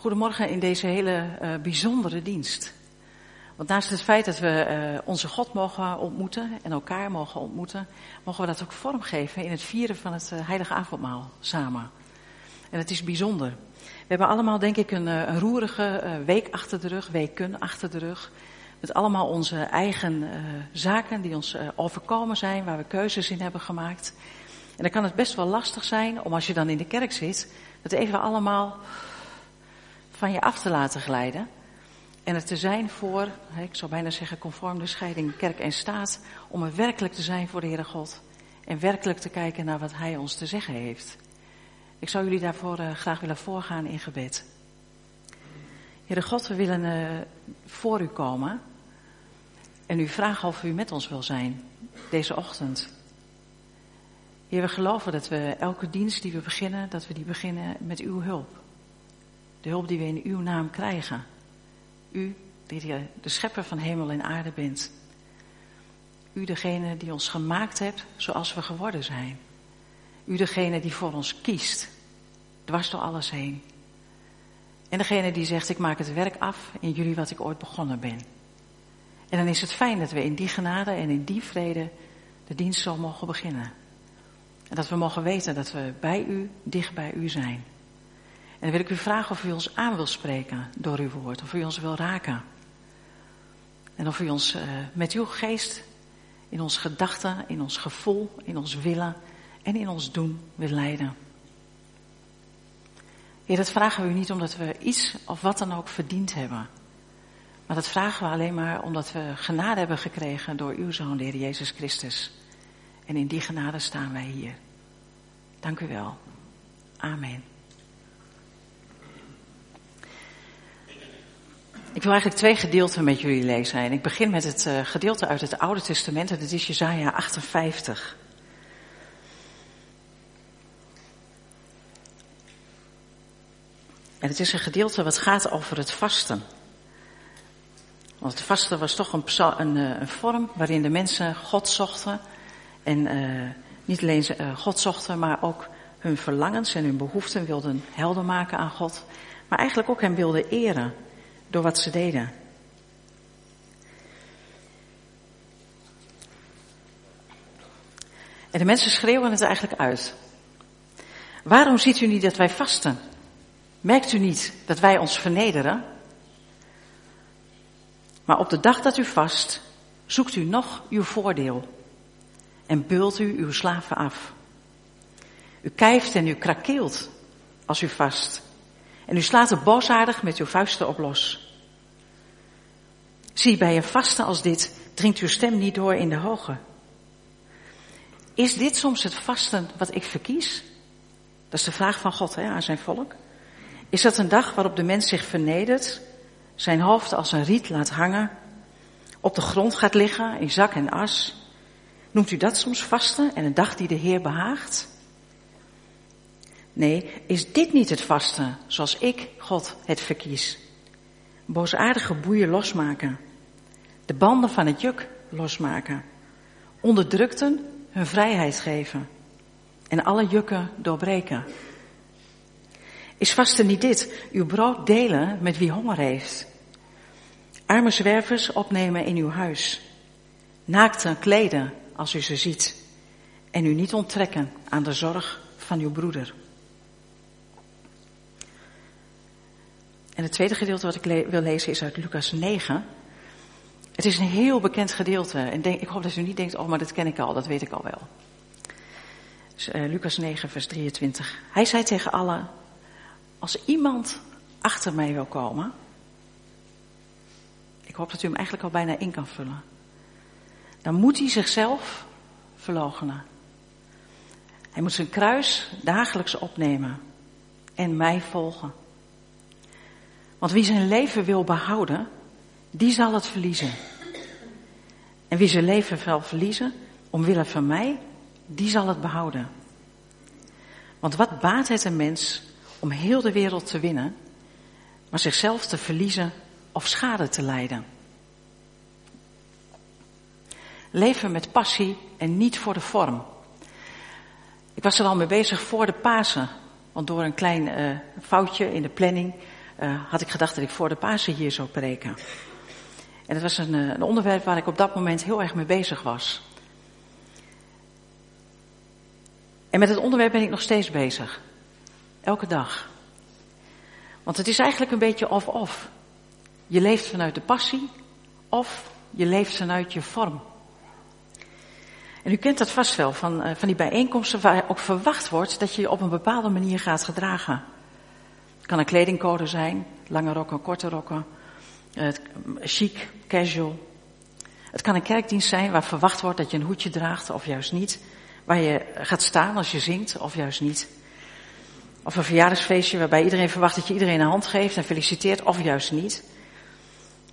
Goedemorgen in deze hele uh, bijzondere dienst. Want naast het feit dat we uh, onze God mogen ontmoeten en elkaar mogen ontmoeten, mogen we dat ook vormgeven in het vieren van het uh, heilige avondmaal samen. En het is bijzonder. We hebben allemaal denk ik een, een roerige week achter de rug, weken achter de rug. Met allemaal onze eigen zaken die ons overkomen zijn, waar we keuzes in hebben gemaakt. En dan kan het best wel lastig zijn om als je dan in de kerk zit, dat even allemaal van je af te laten glijden. En er te zijn voor, ik zou bijna zeggen conform de scheiding kerk en staat, om er werkelijk te zijn voor de Heere God. En werkelijk te kijken naar wat Hij ons te zeggen heeft. Ik zou jullie daarvoor uh, graag willen voorgaan in gebed. Heere God, we willen uh, voor u komen en u vragen of u met ons wil zijn deze ochtend. Heer, we geloven dat we elke dienst die we beginnen, dat we die beginnen met uw hulp. De hulp die we in uw naam krijgen. U, die de schepper van hemel en aarde bent. U degene die ons gemaakt hebt zoals we geworden zijn. U degene die voor ons kiest, dwars door alles heen. En degene die zegt, ik maak het werk af in jullie wat ik ooit begonnen ben. En dan is het fijn dat we in die genade en in die vrede de dienst zo mogen beginnen. En dat we mogen weten dat we bij u, dicht bij u zijn. En dan wil ik u vragen of u ons aan wil spreken door uw woord, of u ons wil raken. En of u ons uh, met uw geest in ons gedachten, in ons gevoel, in ons willen en in ons doen wil leiden. Heer, dat vragen we u niet omdat we iets of wat dan ook verdiend hebben. Maar dat vragen we alleen maar omdat we genade hebben gekregen door uw Zoon, de Heer Jezus Christus. En in die genade staan wij hier. Dank u wel. Amen. Ik wil eigenlijk twee gedeelten met jullie lezen. En ik begin met het uh, gedeelte uit het Oude Testament. En dat is Jezaja 58. En het is een gedeelte wat gaat over het vasten. Want het vasten was toch een, een, eh, een vorm waarin de mensen God zochten. En uh, niet alleen God zochten, maar ook hun verlangens en hun behoeften wilden helder maken aan God. Maar eigenlijk ook hem wilden eren door wat ze deden. En de mensen schreeuwen het eigenlijk uit. Waarom ziet u niet dat wij vasten? Merkt u niet dat wij ons vernederen? Maar op de dag dat u vast, zoekt u nog uw voordeel en beult u uw slaven af. U kijft en u krakeelt als u vast. En u slaat er boosaardig met uw vuisten op los. Zie, bij een vaste als dit dringt uw stem niet door in de hoge. Is dit soms het vasten wat ik verkies? Dat is de vraag van God hè, aan zijn volk. Is dat een dag waarop de mens zich vernedert, zijn hoofd als een riet laat hangen, op de grond gaat liggen in zak en as? Noemt u dat soms vasten en een dag die de Heer behaagt? Nee, is dit niet het vasten zoals ik, God, het verkies? Boosaardige boeien losmaken. De banden van het juk losmaken. Onderdrukten hun vrijheid geven. En alle jukken doorbreken. Is vasten niet dit, uw brood delen met wie honger heeft? Arme zwervers opnemen in uw huis. Naakten kleden als u ze ziet. En u niet onttrekken aan de zorg van uw broeder. En het tweede gedeelte wat ik wil lezen is uit Lucas 9. Het is een heel bekend gedeelte. En denk, ik hoop dat u niet denkt, oh maar dat ken ik al, dat weet ik al wel. Dus, uh, Lucas 9 vers 23. Hij zei tegen allen, als iemand achter mij wil komen. Ik hoop dat u hem eigenlijk al bijna in kan vullen. Dan moet hij zichzelf verloochenen. Hij moet zijn kruis dagelijks opnemen en mij volgen. Want wie zijn leven wil behouden, die zal het verliezen. En wie zijn leven wil verliezen, omwille van mij, die zal het behouden. Want wat baat het een mens om heel de wereld te winnen, maar zichzelf te verliezen of schade te lijden? Leven met passie en niet voor de vorm. Ik was er al mee bezig voor de Pasen. Want door een klein uh, foutje in de planning uh, had ik gedacht dat ik voor de Pasen hier zou preken. En het was een, uh, een onderwerp waar ik op dat moment heel erg mee bezig was. En met het onderwerp ben ik nog steeds bezig. Elke dag. Want het is eigenlijk een beetje of-of. Je leeft vanuit de passie of je leeft vanuit je vorm. En u kent dat vast wel van, uh, van die bijeenkomsten waar ook verwacht wordt dat je je op een bepaalde manier gaat gedragen. Kan een kledingcode zijn, lange rokken, korte rokken, uh, chic, casual. Het kan een kerkdienst zijn waar verwacht wordt dat je een hoedje draagt of juist niet. Waar je gaat staan als je zingt of juist niet. Of een verjaardagsfeestje waarbij iedereen verwacht dat je iedereen een hand geeft en feliciteert of juist niet.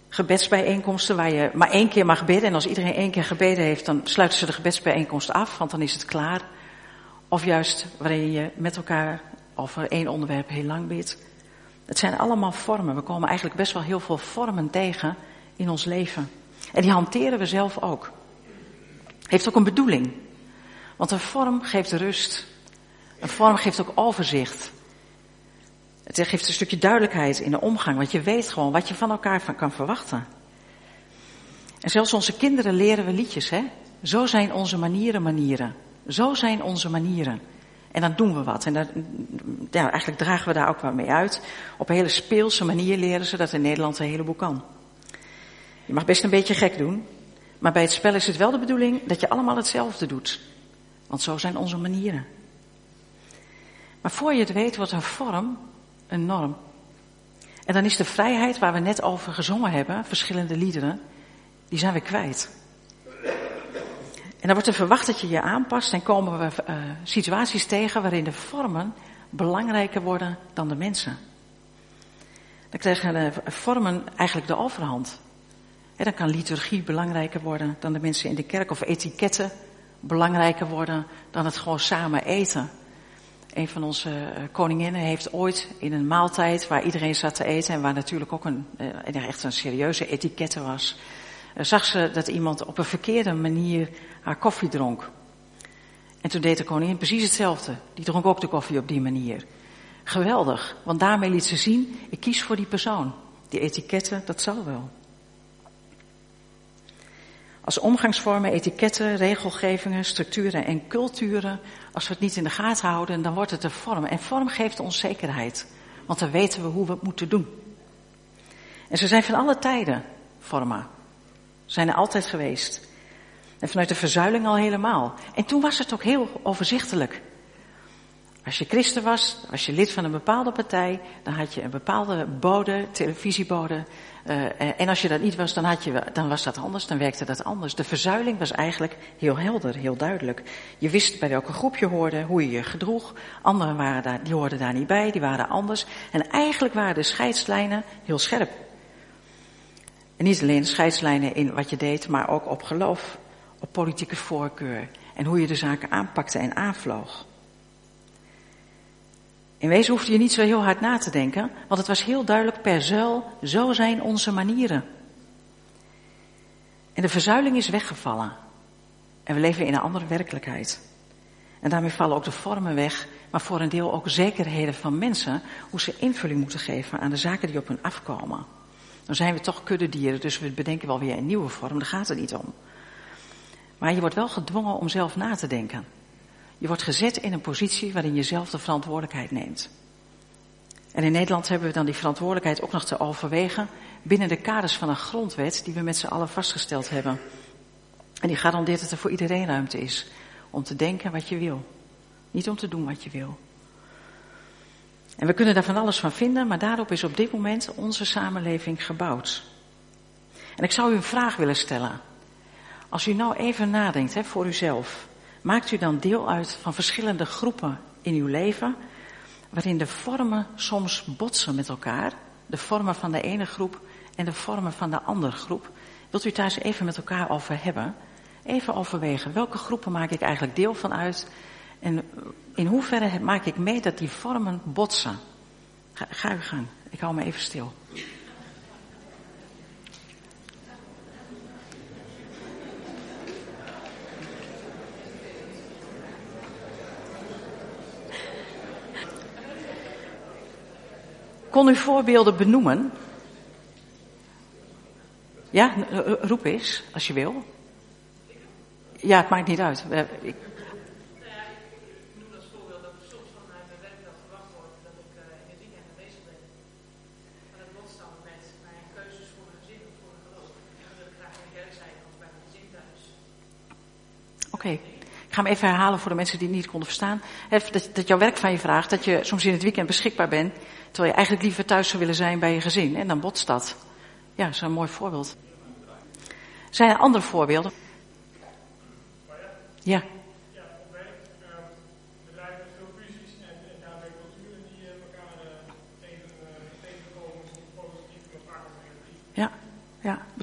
Gebedsbijeenkomsten waar je maar één keer mag bidden en als iedereen één keer gebeden heeft dan sluiten ze de gebedsbijeenkomst af, want dan is het klaar. Of juist waarin je met elkaar over één onderwerp heel lang bidt. Het zijn allemaal vormen. We komen eigenlijk best wel heel veel vormen tegen in ons leven. En die hanteren we zelf ook. Heeft ook een bedoeling. Want een vorm geeft rust. Een vorm geeft ook overzicht. Het geeft een stukje duidelijkheid in de omgang, want je weet gewoon wat je van elkaar van kan verwachten. En zelfs onze kinderen leren we liedjes, hè? Zo zijn onze manieren manieren. Zo zijn onze manieren. En dan doen we wat. En ja, eigenlijk dragen we daar ook wat mee uit. Op een hele speelse manier leren ze dat in Nederland een heleboel kan. Je mag best een beetje gek doen. Maar bij het spel is het wel de bedoeling dat je allemaal hetzelfde doet. Want zo zijn onze manieren. Maar voor je het weet wordt een vorm een norm. En dan is de vrijheid waar we net over gezongen hebben, verschillende liederen, die zijn we kwijt. Dan wordt er verwacht dat je je aanpast en komen we uh, situaties tegen waarin de vormen belangrijker worden dan de mensen. Dan krijgen de vormen eigenlijk de overhand. Dan kan liturgie belangrijker worden dan de mensen in de kerk of etiketten belangrijker worden dan het gewoon samen eten. Een van onze eh, koninginnen heeft ooit in een maaltijd waar iedereen zat te eten en waar natuurlijk ook een, eh, echt een serieuze etikette was, eh, zag ze dat iemand op een verkeerde manier haar koffie dronk. En toen deed de koningin precies hetzelfde. Die dronk ook de koffie op die manier. Geweldig, want daarmee liet ze zien, ik kies voor die persoon. Die etiketten, dat zal wel. Als omgangsvormen, etiketten, regelgevingen, structuren en culturen, als we het niet in de gaten houden, dan wordt het een vorm. En vorm geeft ons zekerheid, want dan weten we hoe we het moeten doen. En ze zijn van alle tijden vormen. Zijn er altijd geweest. En vanuit de verzuiling al helemaal. En toen was het ook heel overzichtelijk. Als je christen was, was je lid van een bepaalde partij, dan had je een bepaalde bode, televisiebode. Uh, en als je dat niet was, dan, had je, dan was dat anders, dan werkte dat anders. De verzuiling was eigenlijk heel helder, heel duidelijk. Je wist bij welke groep je hoorde, hoe je je gedroeg. Anderen waren daar, die hoorden daar niet bij, die waren anders. En eigenlijk waren de scheidslijnen heel scherp. En niet alleen scheidslijnen in wat je deed, maar ook op geloof, op politieke voorkeur. En hoe je de zaken aanpakte en aanvloog. In wezen hoefde je niet zo heel hard na te denken, want het was heel duidelijk per zuil, zo zijn onze manieren. En de verzuiling is weggevallen. En we leven in een andere werkelijkheid. En daarmee vallen ook de vormen weg, maar voor een deel ook zekerheden van mensen, hoe ze invulling moeten geven aan de zaken die op hun afkomen. Dan zijn we toch kuddedieren, dus we bedenken wel weer een nieuwe vorm, daar gaat het niet om. Maar je wordt wel gedwongen om zelf na te denken. Je wordt gezet in een positie waarin je zelf de verantwoordelijkheid neemt. En in Nederland hebben we dan die verantwoordelijkheid ook nog te overwegen binnen de kaders van een grondwet die we met z'n allen vastgesteld hebben. En die garandeert dat er voor iedereen ruimte is om te denken wat je wil. Niet om te doen wat je wil. En we kunnen daar van alles van vinden, maar daarop is op dit moment onze samenleving gebouwd. En ik zou u een vraag willen stellen. Als u nou even nadenkt hè, voor uzelf. Maakt u dan deel uit van verschillende groepen in uw leven, waarin de vormen soms botsen met elkaar, de vormen van de ene groep en de vormen van de andere groep. Wilt u thuis even met elkaar over hebben? Even overwegen, welke groepen maak ik eigenlijk deel van uit? En in hoeverre maak ik mee dat die vormen botsen? Ga, ga gang, ik hou me even stil. kon u voorbeelden benoemen? Ja, roep eens, als je wil. Ja, het maakt niet uit. Ik, Oké. Ik ga hem even herhalen voor de mensen die het niet konden verstaan. Dat, dat jouw werk van je vraagt dat je soms in het weekend beschikbaar bent, terwijl je eigenlijk liever thuis zou willen zijn bij je gezin. En dan botst dat. Ja, dat is een mooi voorbeeld. Zijn er andere voorbeelden? Ja. Ja,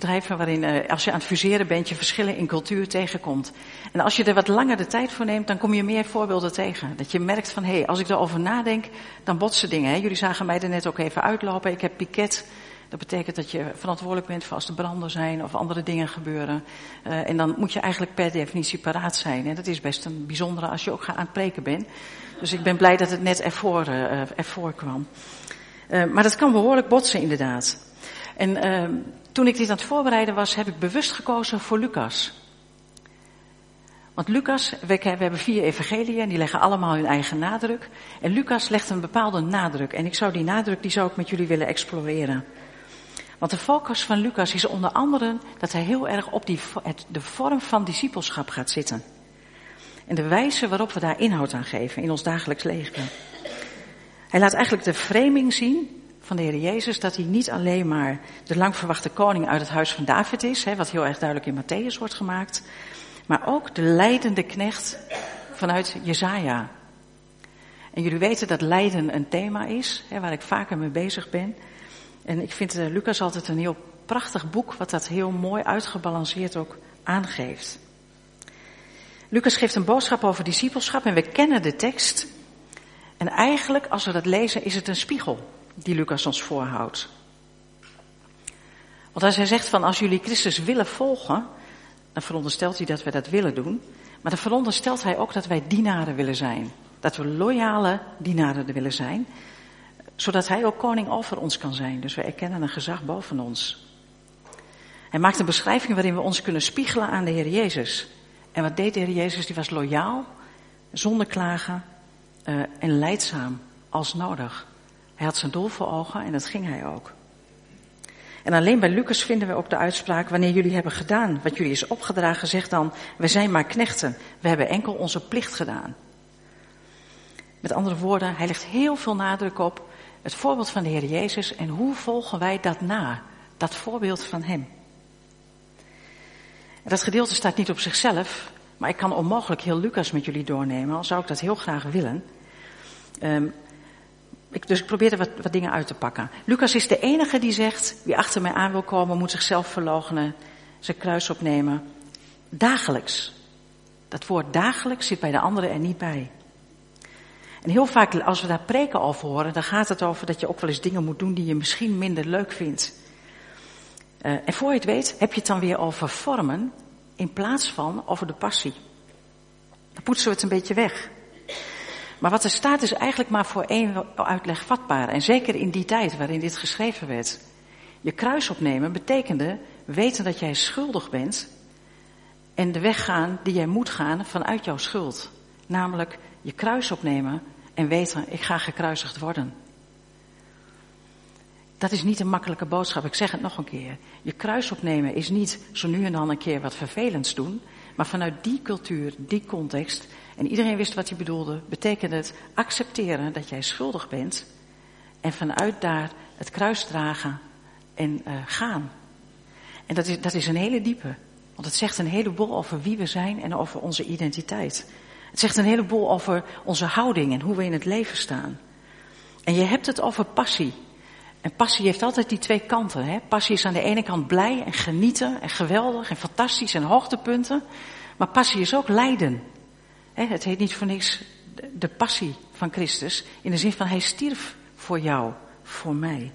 bedrijven waarin eh, als je aan het fuseren bent, je verschillen in cultuur tegenkomt. En als je er wat langer de tijd voor neemt, dan kom je meer voorbeelden tegen. Dat je merkt van, hé, hey, als ik erover nadenk, dan botsen dingen. Hè? Jullie zagen mij er net ook even uitlopen. Ik heb piket. Dat betekent dat je verantwoordelijk bent voor als er branden zijn of andere dingen gebeuren. Uh, en dan moet je eigenlijk per definitie paraat zijn. En dat is best een bijzondere als je ook aan het preken bent. Dus ik ben blij dat het net ervoor, uh, ervoor kwam. Maar dat kan behoorlijk botsen inderdaad. En ehm, toen ik dit aan het voorbereiden was, heb ik bewust gekozen voor Lucas. Want Lucas, we, hebben vier evangeliën en die leggen allemaal hun eigen nadruk. En Lucas legt een bepaalde nadruk. En ik zou die nadruk, die zou ik met jullie willen exploreren. Want de focus van Lucas is onder andere dat hij heel erg op die, het, de vorm van discipelschap gaat zitten. En de wijze waarop we daar inhoud aan geven in ons dagelijks leven. Hij laat eigenlijk de framing zien van de Heer Jezus dat hij niet alleen maar de lang verwachte koning uit het huis van David is, hè, wat heel erg duidelijk in Matthäus wordt gemaakt, maar ook de leidende knecht vanuit Jezaja. En jullie weten dat lijden een thema is, hè, waar ik vaker mee bezig ben. En ik vind uh, Lucas altijd een heel prachtig boek, wat dat heel mooi uitgebalanceerd ook aangeeft. Lucas geeft een boodschap over discipelschap en we kennen de tekst. En eigenlijk, als we dat lezen, is het een spiegel die Lucas ons voorhoudt. Want als hij zegt van als jullie Christus willen volgen, dan veronderstelt hij dat wij dat willen doen. Maar dan veronderstelt hij ook dat wij dienaren willen zijn. Dat we loyale dienaren willen zijn. Zodat hij ook koning over ons kan zijn. Dus we erkennen een gezag boven ons. Hij maakt een beschrijving waarin we ons kunnen spiegelen aan de Heer Jezus. En wat deed de Heer Jezus? Die was loyaal, zonder klagen uh, en leidzaam als nodig. Hij had zijn doel voor ogen en dat ging hij ook. En alleen bij Lucas vinden we ook de uitspraak, wanneer jullie hebben gedaan wat jullie is opgedragen, zeg dan, wij zijn maar knechten, we hebben enkel onze plicht gedaan. Met andere woorden, hij legt heel veel nadruk op het voorbeeld van de Heer Jezus en hoe volgen wij dat na, dat voorbeeld van Hem. dat gedeelte staat niet op zichzelf, maar ik kan onmogelijk heel Lucas met jullie doornemen, al zou ik dat heel graag willen. Um, ik, dus ik probeer er wat, wat dingen uit te pakken. Lucas is de enige die zegt, wie achter mij aan wil komen, moet zichzelf verloochenen, zijn kruis opnemen. Dagelijks. Dat woord dagelijks zit bij de anderen er niet bij. En heel vaak als we daar preken over horen, dan gaat het over dat je ook wel eens dingen moet doen die je misschien minder leuk vindt. Uh, en voor je het weet, heb je het dan weer over vormen in plaats van over de passie. Dan poetsen we het een beetje weg. Maar wat er staat is eigenlijk maar voor één uitleg vatbaar. En zeker in die tijd waarin dit geschreven werd. Je kruis opnemen betekende weten dat jij schuldig bent en de weg gaan die jij moet gaan vanuit jouw schuld. Namelijk je kruis opnemen en weten, ik ga gekruisigd worden. Dat is niet een makkelijke boodschap, ik zeg het nog een keer. Je kruis opnemen is niet zo nu en dan een keer wat vervelends doen, maar vanuit die cultuur, die context, en iedereen wist wat hij bedoelde, betekende het accepteren dat jij schuldig bent en vanuit daar het kruis dragen en uh, gaan. En dat is, dat is een hele diepe, want het zegt een heleboel over wie we zijn en over onze identiteit. Het zegt een heleboel over onze houding en hoe we in het leven staan. En je hebt het over passie. En passie heeft altijd die twee kanten. Hè? Passie is aan de ene kant blij en genieten en geweldig en fantastisch en hoogtepunten. Maar passie is ook lijden. Het heet niet voor niks de passie van Christus. In de zin van hij stierf voor jou, voor mij.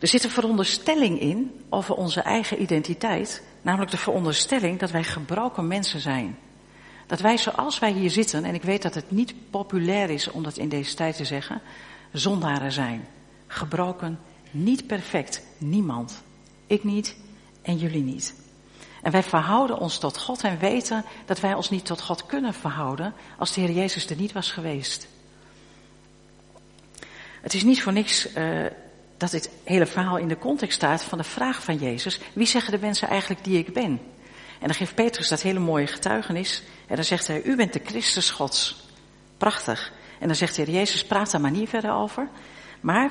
Er zit een veronderstelling in over onze eigen identiteit. Namelijk de veronderstelling dat wij gebroken mensen zijn. Dat wij zoals wij hier zitten, en ik weet dat het niet populair is om dat in deze tijd te zeggen. Zondaren zijn. Gebroken, niet perfect, niemand. Ik niet en jullie niet. En wij verhouden ons tot God en weten dat wij ons niet tot God kunnen verhouden als de Heer Jezus er niet was geweest. Het is niet voor niks uh, dat dit hele verhaal in de context staat van de vraag van Jezus. Wie zeggen de mensen eigenlijk die ik ben? En dan geeft Petrus dat hele mooie getuigenis. En dan zegt hij, u bent de Christus Gods. Prachtig. En dan zegt hij, Jezus praat daar maar niet verder over. Maar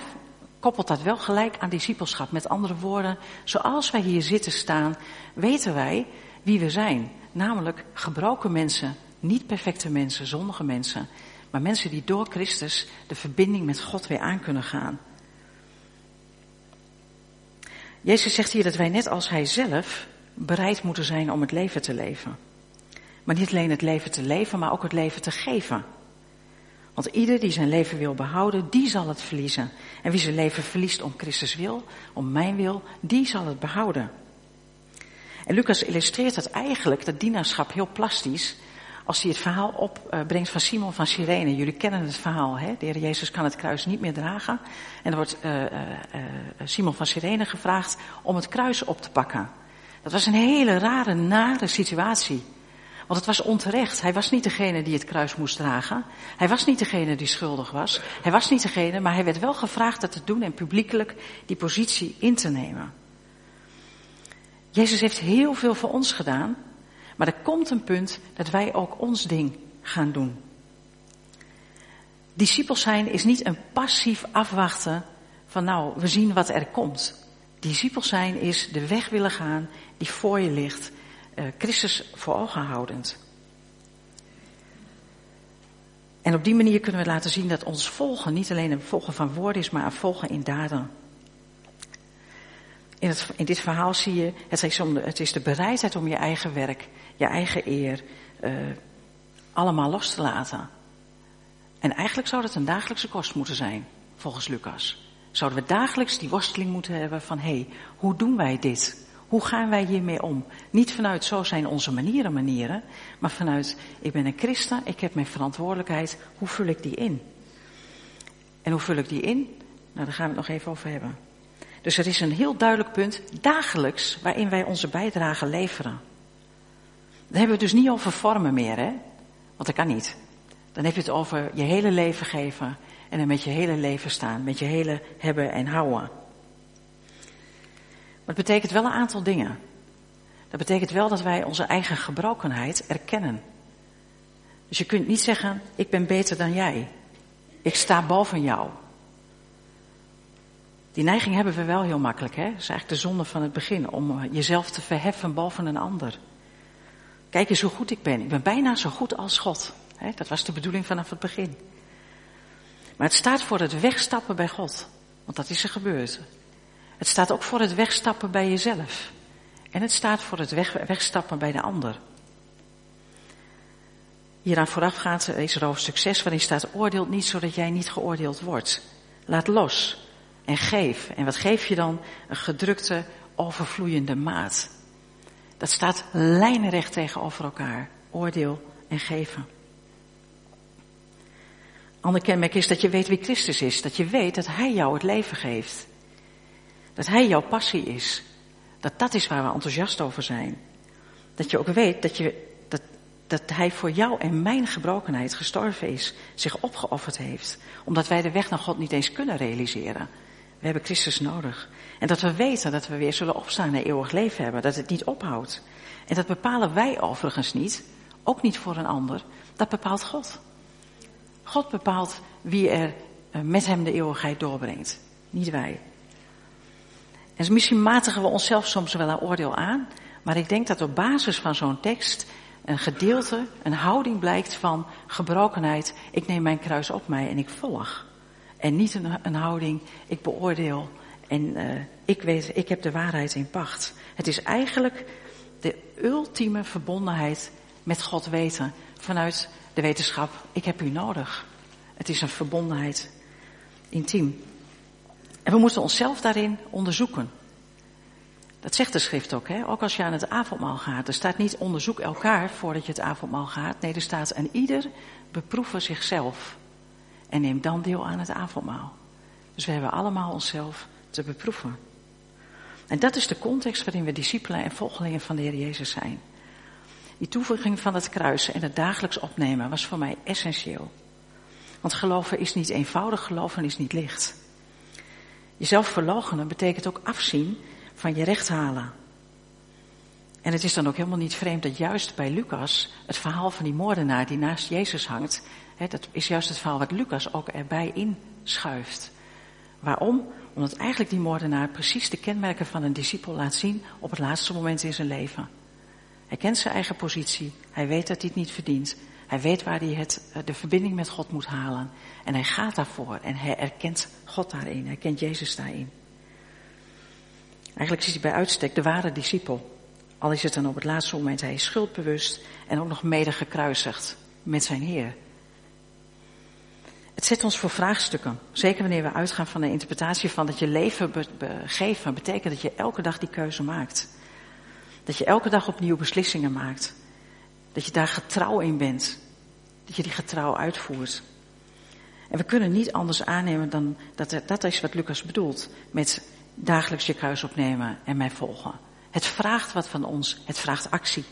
koppelt dat wel gelijk aan discipelschap. Met andere woorden, zoals wij hier zitten staan, weten wij wie we zijn. Namelijk gebroken mensen, niet perfecte mensen, zondige mensen. Maar mensen die door Christus de verbinding met God weer aan kunnen gaan. Jezus zegt hier dat wij net als Hij zelf bereid moeten zijn om het leven te leven. Maar niet alleen het leven te leven, maar ook het leven te geven. Want ieder die zijn leven wil behouden, die zal het verliezen. En wie zijn leven verliest om Christus wil, om mijn wil, die zal het behouden. En Lucas illustreert dat eigenlijk, dat dienaarschap, heel plastisch. Als hij het verhaal opbrengt van Simon van Cyrene. Jullie kennen het verhaal, hè? De Heer Jezus kan het kruis niet meer dragen. En er wordt uh, uh, Simon van Cyrene gevraagd om het kruis op te pakken. Dat was een hele rare, nare situatie. Want het was onterecht. Hij was niet degene die het kruis moest dragen. Hij was niet degene die schuldig was. Hij was niet degene, maar hij werd wel gevraagd dat te doen en publiekelijk die positie in te nemen. Jezus heeft heel veel voor ons gedaan, maar er komt een punt dat wij ook ons ding gaan doen. Discipels zijn is niet een passief afwachten van nou, we zien wat er komt. Discipels zijn is de weg willen gaan die voor je ligt Christus voor ogen houdend. En op die manier kunnen we laten zien dat ons volgen niet alleen een volgen van woorden is, maar een volgen in daden. In, in dit verhaal zie je, het is, om de, het is de bereidheid om je eigen werk, je eigen eer, uh, allemaal los te laten. En eigenlijk zou dat een dagelijkse kost moeten zijn, volgens Lucas. Zouden we dagelijks die worsteling moeten hebben van, hé, hey, hoe doen wij dit? Hoe gaan wij hiermee om? Niet vanuit zo zijn onze manieren manieren, maar vanuit ik ben een christen, ik heb mijn verantwoordelijkheid, hoe vul ik die in? En hoe vul ik die in? Nou, daar gaan we het nog even over hebben. Dus er is een heel duidelijk punt, dagelijks, waarin wij onze bijdrage leveren. Dan hebben we het dus niet over vormen meer, hè? Want dat kan niet. Dan heb je het over je hele leven geven en dan met je hele leven staan, met je hele hebben en houden. Maar het betekent wel een aantal dingen. Dat betekent wel dat wij onze eigen gebrokenheid erkennen. Dus je kunt niet zeggen, ik ben beter dan jij. Ik sta boven jou. Die neiging hebben we wel heel makkelijk, hè? Dat is eigenlijk de zonde van het begin, om jezelf te verheffen boven een ander. Kijk eens hoe goed ik ben. Ik ben bijna zo goed als God. Hè? Dat was de bedoeling vanaf het begin. Maar het staat voor het wegstappen bij God. Want dat is er gebeurd. Het staat ook voor het wegstappen bij jezelf. En het staat voor het weg, wegstappen bij de ander. Hieraan voorafgaand is er over succes waarin staat oordeelt niet zodat jij niet geoordeeld wordt. Laat los en geef. En wat geef je dan? Een gedrukte, overvloeiende maat. Dat staat lijnrecht tegenover elkaar. Oordeel en geven. Ander kenmerk is dat je weet wie Christus is. Dat je weet dat Hij jou het leven geeft. Dat Hij jouw passie is. Dat dat is waar we enthousiast over zijn. Dat je ook weet dat, je, dat, dat Hij voor jou en mijn gebrokenheid gestorven is. Zich opgeofferd heeft. Omdat wij de weg naar God niet eens kunnen realiseren. We hebben Christus nodig. En dat we weten dat we weer zullen opstaan en eeuwig leven hebben. Dat het niet ophoudt. En dat bepalen wij overigens niet. Ook niet voor een ander. Dat bepaalt God. God bepaalt wie er eh, met hem de eeuwigheid doorbrengt. Niet wij. En misschien matigen we onszelf soms wel een oordeel aan, maar ik denk dat op basis van zo'n tekst een gedeelte, een houding blijkt van gebrokenheid. Ik neem mijn kruis op mij en ik volg. En niet een, een houding, ik beoordeel en uh, ik weet, ik heb de waarheid in pacht. Het is eigenlijk de ultieme verbondenheid met God weten vanuit de wetenschap. Ik heb u nodig. Het is een verbondenheid intiem. En we moeten onszelf daarin onderzoeken. Dat zegt de schrift ook, hè? ook als je aan het avondmaal gaat. Er staat niet onderzoek elkaar voordat je het avondmaal gaat. Nee, er staat aan ieder beproeven zichzelf. en neem dan deel aan het avondmaal. Dus we hebben allemaal onszelf te beproeven. En dat is de context waarin we discipelen en volgelingen van de Heer Jezus zijn. Die toevoeging van het kruis en het dagelijks opnemen was voor mij essentieel. Want geloven is niet eenvoudig, geloven is niet licht. Jezelf verloochenen betekent ook afzien van je recht halen. En het is dan ook helemaal niet vreemd dat juist bij Lucas het verhaal van die moordenaar die naast Jezus hangt, hè, dat is juist het verhaal wat Lucas ook erbij inschuift. Waarom? Omdat eigenlijk die moordenaar precies de kenmerken van een discipel laat zien op het laatste moment in zijn leven. Hij kent zijn eigen positie, hij weet dat hij het niet verdient, hij weet waar hij het, eh, de verbinding met God moet halen. En hij gaat daarvoor en hij erkent God daarin, hij kent Jezus daarin. Eigenlijk is hij bij uitstek de ware discipel. Al is het dan op het laatste moment, hij is schuldbewust en ook nog mede gekruisigd met zijn Heer. Het zet ons voor vraagstukken. Zeker wanneer we uitgaan van de interpretatie van dat je leven be betekent dat je elke dag die keuze maakt. Dat je elke dag opnieuw beslissingen maakt. Dat je daar getrouw in bent. Dat je die getrouw uitvoert. En we kunnen niet anders aannemen dan dat dat is wat Lucas bedoelt met dagelijks je kruis opnemen en mij volgen. Het vraagt wat van ons, het vraagt actie.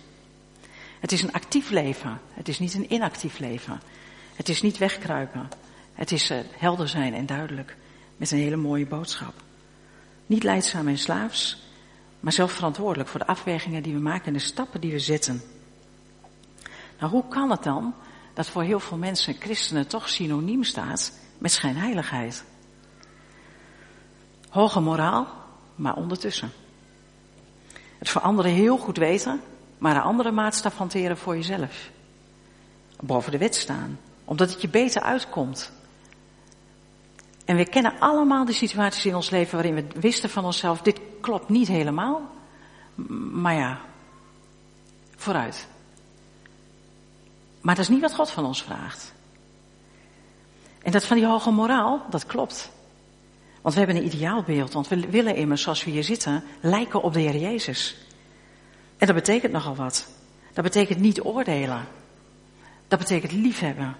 Het is een actief leven, het is niet een inactief leven. Het is niet wegkruipen, het is uh, helder zijn en duidelijk met een hele mooie boodschap. Niet leidzaam en slaafs, maar zelf verantwoordelijk voor de afwegingen die we maken en de stappen die we zetten. Nou, hoe kan het dan dat voor heel veel mensen christenen toch synoniem staat met schijnheiligheid? Hoge moraal, maar ondertussen. Het voor anderen heel goed weten, maar een andere maatstaf hanteren voor jezelf. Boven de wet staan, omdat het je beter uitkomt. En we kennen allemaal de situaties in ons leven waarin we wisten van onszelf, dit klopt niet helemaal. Maar ja, vooruit. Maar dat is niet wat God van ons vraagt. En dat van die hoge moraal, dat klopt. Want we hebben een ideaalbeeld, want we willen immers, zoals we hier zitten, lijken op de Heer Jezus. En dat betekent nogal wat. Dat betekent niet oordelen. Dat betekent liefhebben.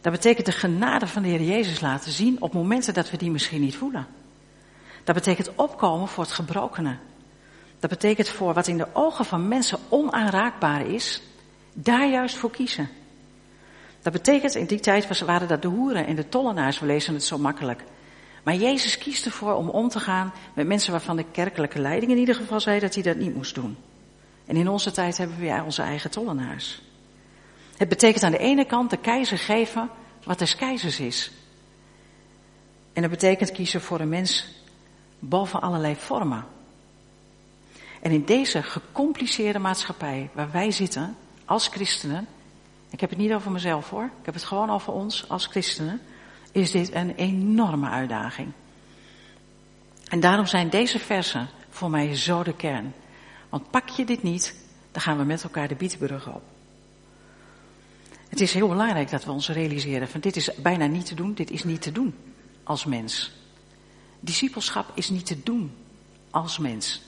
Dat betekent de genade van de Heer Jezus laten zien op momenten dat we die misschien niet voelen. Dat betekent opkomen voor het gebrokene. Dat betekent voor wat in de ogen van mensen onaanraakbaar is, daar juist voor kiezen. Dat betekent, in die tijd waren dat de hoeren en de tollenaars, we lezen het zo makkelijk. Maar Jezus kiest ervoor om om te gaan met mensen waarvan de kerkelijke leiding in ieder geval zei dat hij dat niet moest doen. En in onze tijd hebben we weer onze eigen tollenaars. Het betekent aan de ene kant de keizer geven wat des keizers is. En dat betekent kiezen voor een mens boven allerlei vormen. En in deze gecompliceerde maatschappij waar wij zitten als christenen, ik heb het niet over mezelf hoor, ik heb het gewoon over ons als christenen, is dit een enorme uitdaging. En daarom zijn deze versen voor mij zo de kern. Want pak je dit niet, dan gaan we met elkaar de Bietenbrug op. Het is heel belangrijk dat we ons realiseren van dit is bijna niet te doen, dit is niet te doen als mens. Discipelschap is niet te doen als mens.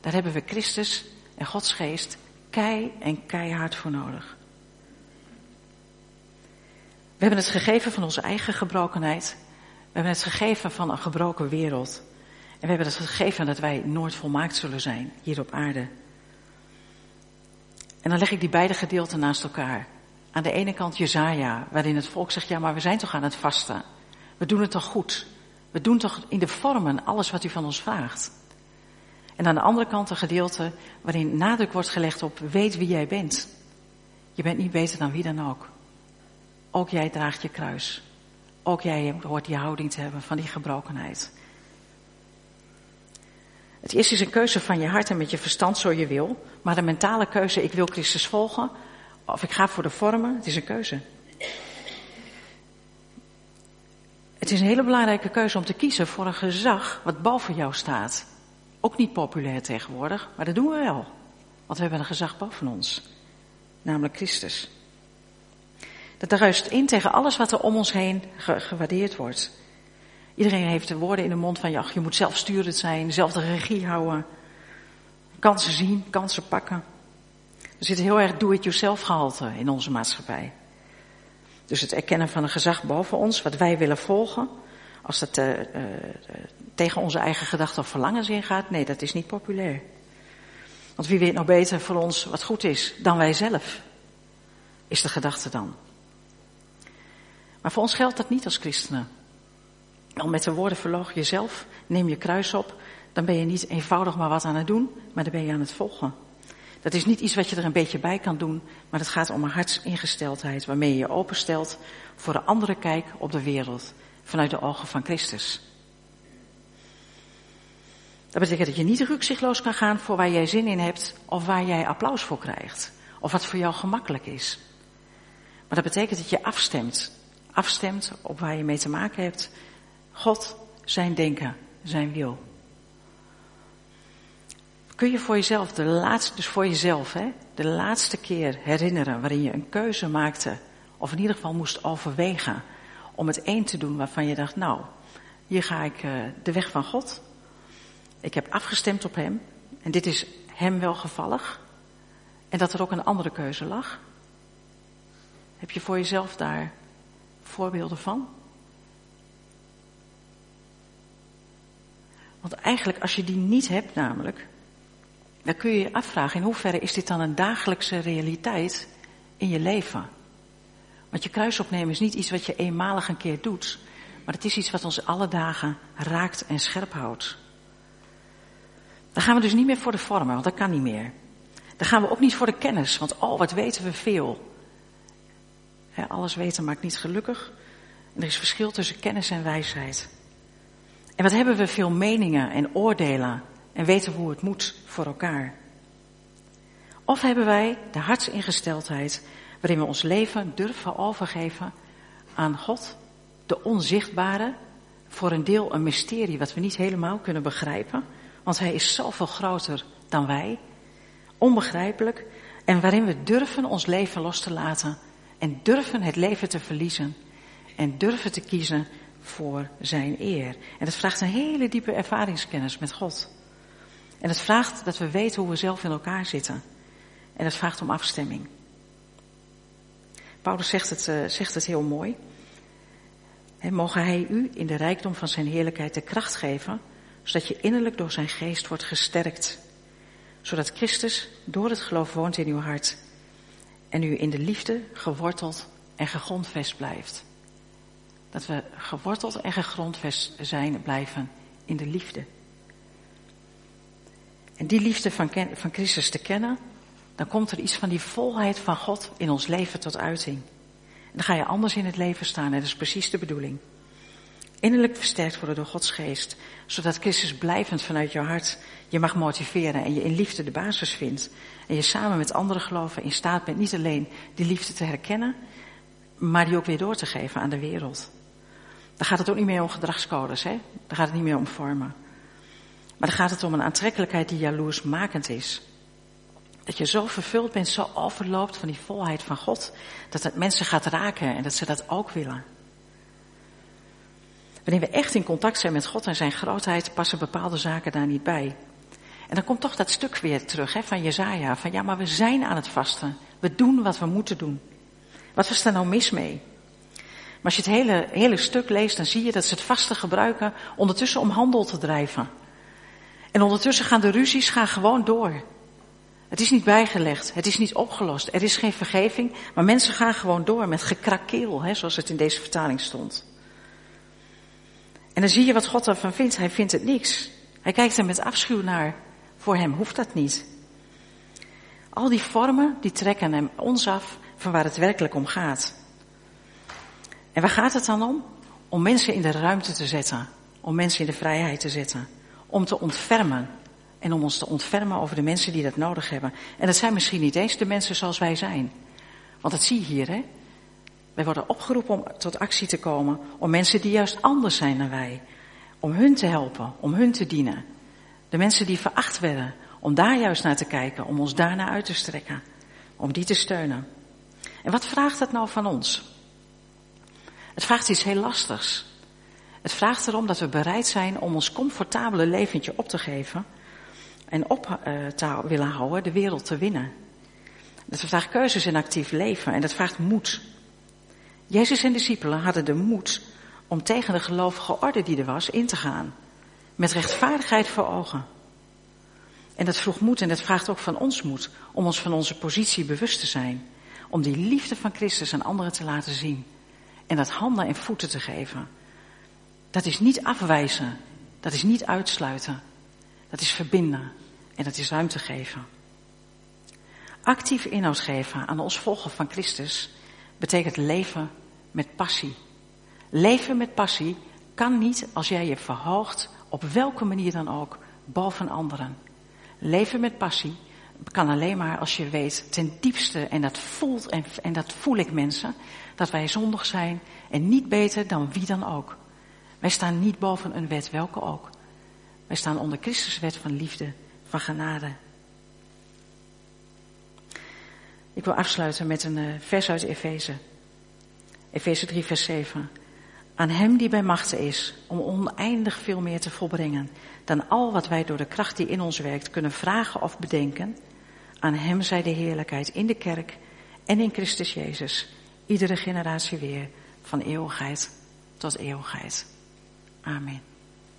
Daar hebben we Christus en Gods geest kei en keihard voor nodig. We hebben het gegeven van onze eigen gebrokenheid. We hebben het gegeven van een gebroken wereld. En we hebben het gegeven dat wij nooit volmaakt zullen zijn hier op aarde. En dan leg ik die beide gedeelten naast elkaar. Aan de ene kant Jezaja, waarin het volk zegt, ja maar we zijn toch aan het vasten. We doen het toch goed. We doen toch in de vormen alles wat u van ons vraagt. En aan de andere kant een gedeelte waarin nadruk wordt gelegd op weet wie jij bent. Je bent niet beter dan wie dan ook. Ook jij draagt je kruis. Ook jij hoort die houding te hebben van die gebrokenheid. Het eerste is een keuze van je hart en met je verstand zo je wil. Maar de mentale keuze, ik wil Christus volgen. Of ik ga voor de vormen, het is een keuze. Het is een hele belangrijke keuze om te kiezen voor een gezag wat boven jou staat. Ook niet populair tegenwoordig, maar dat doen we wel. Want we hebben een gezag boven ons. Namelijk Christus. Dat ruist in tegen alles wat er om ons heen gewaardeerd wordt. Iedereen heeft de woorden in de mond van, ja, je moet zelfsturend zijn, zelf de regie houden. Kansen zien, kansen pakken. Er zit heel erg do-it-yourself gehalte in onze maatschappij. Dus het erkennen van een gezag boven ons, wat wij willen volgen, als dat uh, uh, tegen onze eigen gedachten of verlangens ingaat, nee, dat is niet populair. Want wie weet nou beter voor ons wat goed is dan wij zelf, is de gedachte dan. Maar voor ons geldt dat niet als christenen. Al met de woorden verloog jezelf, neem je kruis op, dan ben je niet eenvoudig maar wat aan het doen, maar dan ben je aan het volgen. Dat is niet iets wat je er een beetje bij kan doen, maar het gaat om een hartsingesteldheid waarmee je je openstelt voor een andere kijk op de wereld vanuit de ogen van Christus. Dat betekent dat je niet rukzichtloos kan gaan voor waar jij zin in hebt of waar jij applaus voor krijgt. Of wat voor jou gemakkelijk is. Maar dat betekent dat je afstemt. Afstemt op waar je mee te maken hebt. God, zijn denken, zijn wil. Kun je voor jezelf, de laatste, dus voor jezelf, hè, de laatste keer herinneren waarin je een keuze maakte, of in ieder geval moest overwegen om het één te doen waarvan je dacht, nou, hier ga ik uh, de weg van God. Ik heb afgestemd op Hem en dit is Hem welgevallig. En dat er ook een andere keuze lag. Heb je voor jezelf daar voorbeelden van? Want eigenlijk, als je die niet hebt, namelijk, dan kun je je afvragen in hoeverre is dit dan een dagelijkse realiteit in je leven? Want je kruis opnemen is niet iets wat je eenmalig een keer doet, maar het is iets wat ons alle dagen raakt en scherp houdt. Dan gaan we dus niet meer voor de vormen, want dat kan niet meer. Dan gaan we ook niet voor de kennis, want oh, wat weten we veel. alles weten maakt niet gelukkig. Er is verschil tussen kennis en wijsheid. En wat hebben we veel meningen en oordelen en weten hoe het moet voor elkaar. Of hebben wij de hartsingesteldheid waarin we ons leven durven overgeven aan God, de onzichtbare, voor een deel een mysterie wat we niet helemaal kunnen begrijpen, want Hij is zoveel groter dan wij, onbegrijpelijk, en waarin we durven ons leven los te laten en durven het leven te verliezen en durven te kiezen voor Zijn eer. En dat vraagt een hele diepe ervaringskennis met God. En het vraagt dat we weten hoe we zelf in elkaar zitten. En het vraagt om afstemming. Paulus zegt het, uh, zegt het heel mooi. En mogen hij u in de rijkdom van zijn heerlijkheid de kracht geven, zodat je innerlijk door zijn geest wordt gesterkt. Zodat Christus door het geloof woont in uw hart. En u in de liefde geworteld en gegrondvest blijft. Dat we geworteld en gegrondvest zijn blijven in de liefde. En die liefde van, van Christus te kennen, dan komt er iets van die volheid van God in ons leven tot uiting. Dan ga je anders in het leven staan en dat is precies de bedoeling. Innerlijk versterkt worden door Gods geest, zodat Christus blijvend vanuit jouw hart je mag motiveren en je in liefde de basis vindt. En je samen met andere geloven in staat bent niet alleen die liefde te herkennen, maar die ook weer door te geven aan de wereld. Dan gaat het ook niet meer om gedragscodes, hè? Dan gaat het niet meer om vormen. Maar dan gaat het om een aantrekkelijkheid die jaloersmakend is. Dat je zo vervuld bent, zo overloopt van die volheid van God, dat het mensen gaat raken en dat ze dat ook willen. Wanneer we echt in contact zijn met God en zijn grootheid, passen bepaalde zaken daar niet bij. En dan komt toch dat stuk weer terug hè, van Jezaja, van ja, maar we zijn aan het vasten. We doen wat we moeten doen. Wat was daar nou mis mee? Maar als je het hele, hele stuk leest, dan zie je dat ze het vasten gebruiken ondertussen om handel te drijven. En ondertussen gaan de ruzies gaan gewoon door. Het is niet bijgelegd, het is niet opgelost, er is geen vergeving, maar mensen gaan gewoon door met gekrakeel, hè, zoals het in deze vertaling stond. En dan zie je wat God ervan vindt. Hij vindt het niks. Hij kijkt er met afschuw naar. Voor hem hoeft dat niet. Al die vormen, die trekken hem ons af van waar het werkelijk om gaat. En waar gaat het dan om? Om mensen in de ruimte te zetten. Om mensen in de vrijheid te zetten om te ontfermen. En om ons te ontfermen over de mensen die dat nodig hebben. En dat zijn misschien niet eens de mensen zoals wij zijn. Want dat zie je hier, hè. Wij worden opgeroepen om tot actie te komen. Om mensen die juist anders zijn dan wij. Om hun te helpen, om hun te dienen. De mensen die veracht werden. Om daar juist naar te kijken, om ons daarna uit te strekken. Om die te steunen. En wat vraagt dat nou van ons? Het vraagt iets heel lastigs. Het vraagt erom dat we bereid zijn om ons comfortabele leventje op te geven en op uh, te willen houden de wereld te winnen. Dat vraagt keuzes in actief leven en dat vraagt moed. Jezus en discipelen hadden de moed om tegen de gelovige orde die er was in te gaan. Met rechtvaardigheid voor ogen. En dat vroeg moed en dat vraagt ook van ons moed om ons van onze positie bewust te zijn. Om die liefde van Christus aan anderen te laten zien. En dat handen en voeten te geven. Dat is niet afwijzen. Dat is niet uitsluiten. Dat is verbinden. En dat is ruimte geven. Actief inhoud geven aan ons volgen van Christus betekent leven met passie. Leven met passie kan niet als jij je verhoogt, op welke manier dan ook, boven anderen. Leven met passie kan alleen maar als je weet ten diepste, en dat voelt en, en dat voel ik mensen, dat wij zondig zijn en niet beter dan wie dan ook. Wij staan niet boven een wet, welke ook. Wij staan onder Christus wet van liefde, van genade. Ik wil afsluiten met een eh, vers uit Efeze. Efeze 3, vers 7. Aan Hem die bij machten is om oneindig veel meer te volbrengen dan al wat wij door de kracht die in ons werkt kunnen vragen of bedenken. Aan Hem zij de heerlijkheid in de kerk en in Christus Jezus, iedere generatie weer, van eeuwigheid tot eeuwigheid. Amen.